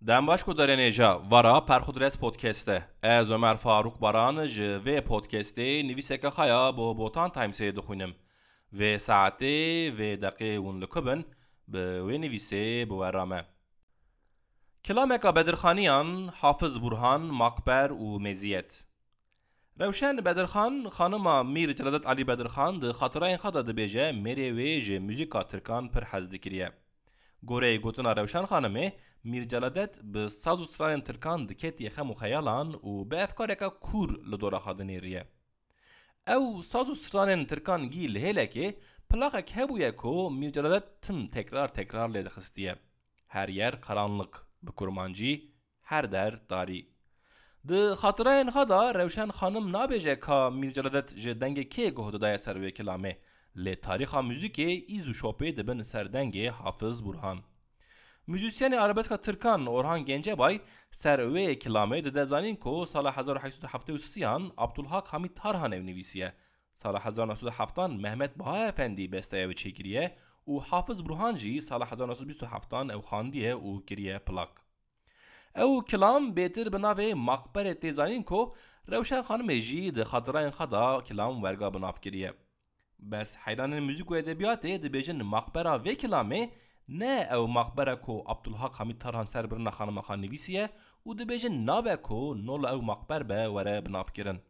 Дәмбашко даренежа вара пархудрес подкасте. Аз Өмәр Фарук бараны жы ве подкасте нивисека хая бо ботан таймсе духуним. Ве саате ве дақи унлы кубын бе ве нивисе бо вараме. Kilameka Bedirxaniyan Hafız Burhan, Makber û Meziyet. Rewşen Bedirxan, xanima Mir Celadet Ali Bedirxan di xatirayên xada dibêje merê wê ji. ترکان پر حز دکریه گوره گوتنا روشن خانمه میر جلالت به ساز و سران ترکان دکت یخم و خیالان و به افکارکا کور لدورا خادنی ریه او ساز و سران ترکان گی لهله که پلاغک هبویه کو میر جلالت تم tekrar tekrar لیده خستیه her yer karanlık به کرمانجی her der داری د خاطرین خدا روشن خانم نابجه کا میرجلدت ج دنگ کی گهد دای سر و کلامه li tarixa müzikê îz û şopê dibin ser dengê Burhan. Müzisyenê arabeska Tirkan Orhan Gencebay ser wê kilamê dide zanîn ku sala 1873yan Abdulhak Hamid Tarhan evnivîsiye. Sala 1907 Mehmet Baha Efendi besteye ve çekiriye û Hafiz Burhan jî sala 1927 ew xandiye û kiriye plak. Ew kilam bêtir bi navê Makberê Têzanîn ku Rewşen Xanimê jî di xatirayên xeda kilam werga bi nav kiriye. بس حیران موزیک و ادبیات د بیجن مقبره و کلامه نه او مقبره کو عبدالحق حمید ترهان سر برنا خانم خان نویسیه و د بیجن نابه کو نول او مقبر به وره بناف کرن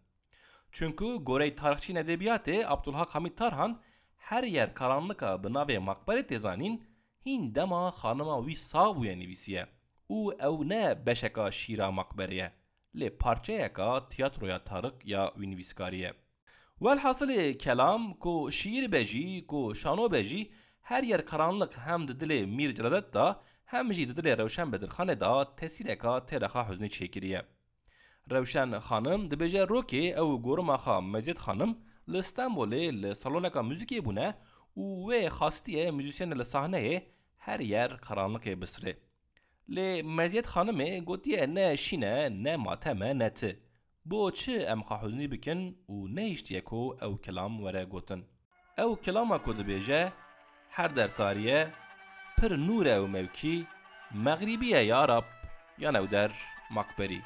Çünkü Gorey tarihçi edebiyatı Abdülhak Hamid Tarhan her yer karanlıka bınave makbere tezanin hin dema hanıma wî sabuye nivîsiye û ew ne beşeka şîra makbereye lê parçeyeka tiyatroya tarık ya wî nivîskariye Velhasıl kelam ku şiir beji ku şano beji her yer karanlık hem de dili mir ciladet da hem jî dilê Rewşen Bedirxanê da tesîreka têrexa hüznê çêkiriye. Rewşen xanim dibêje rokê ew goruma xa Mezîd xanim li Stenbolê li saloneka müzikê bûne û wê xastiye müzisyenê li sahneyê her yer karanlıkê bisirê. E Lê Mezîd xanimê gotiye ne şîne ne mateme ne ti. بۆچێ ئەم خەحوزنی بکەن و نەیشتەکۆ ئەو کلام وەرە گوتن ئەو کلاما کۆ دەبێژە هەر دەرتاریە پر نورە و مەوکی مەغریبیە یاراب یانەو دەر مەقبەری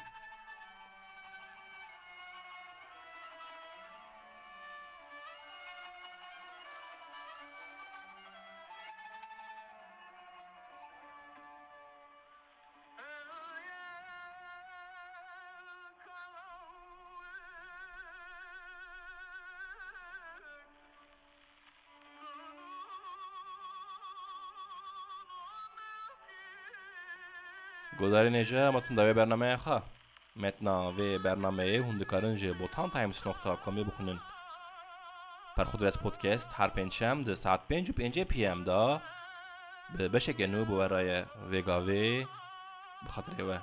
گزارینجا متن وی برنامه خا متن و برنامه هندکارن جه بوتان تایمز نقطه کمی بخونن پر خود رس پودکست هر پنجم ده ساعت پنج و پنج پی ام دا به بشه نو برای ویگاوی به و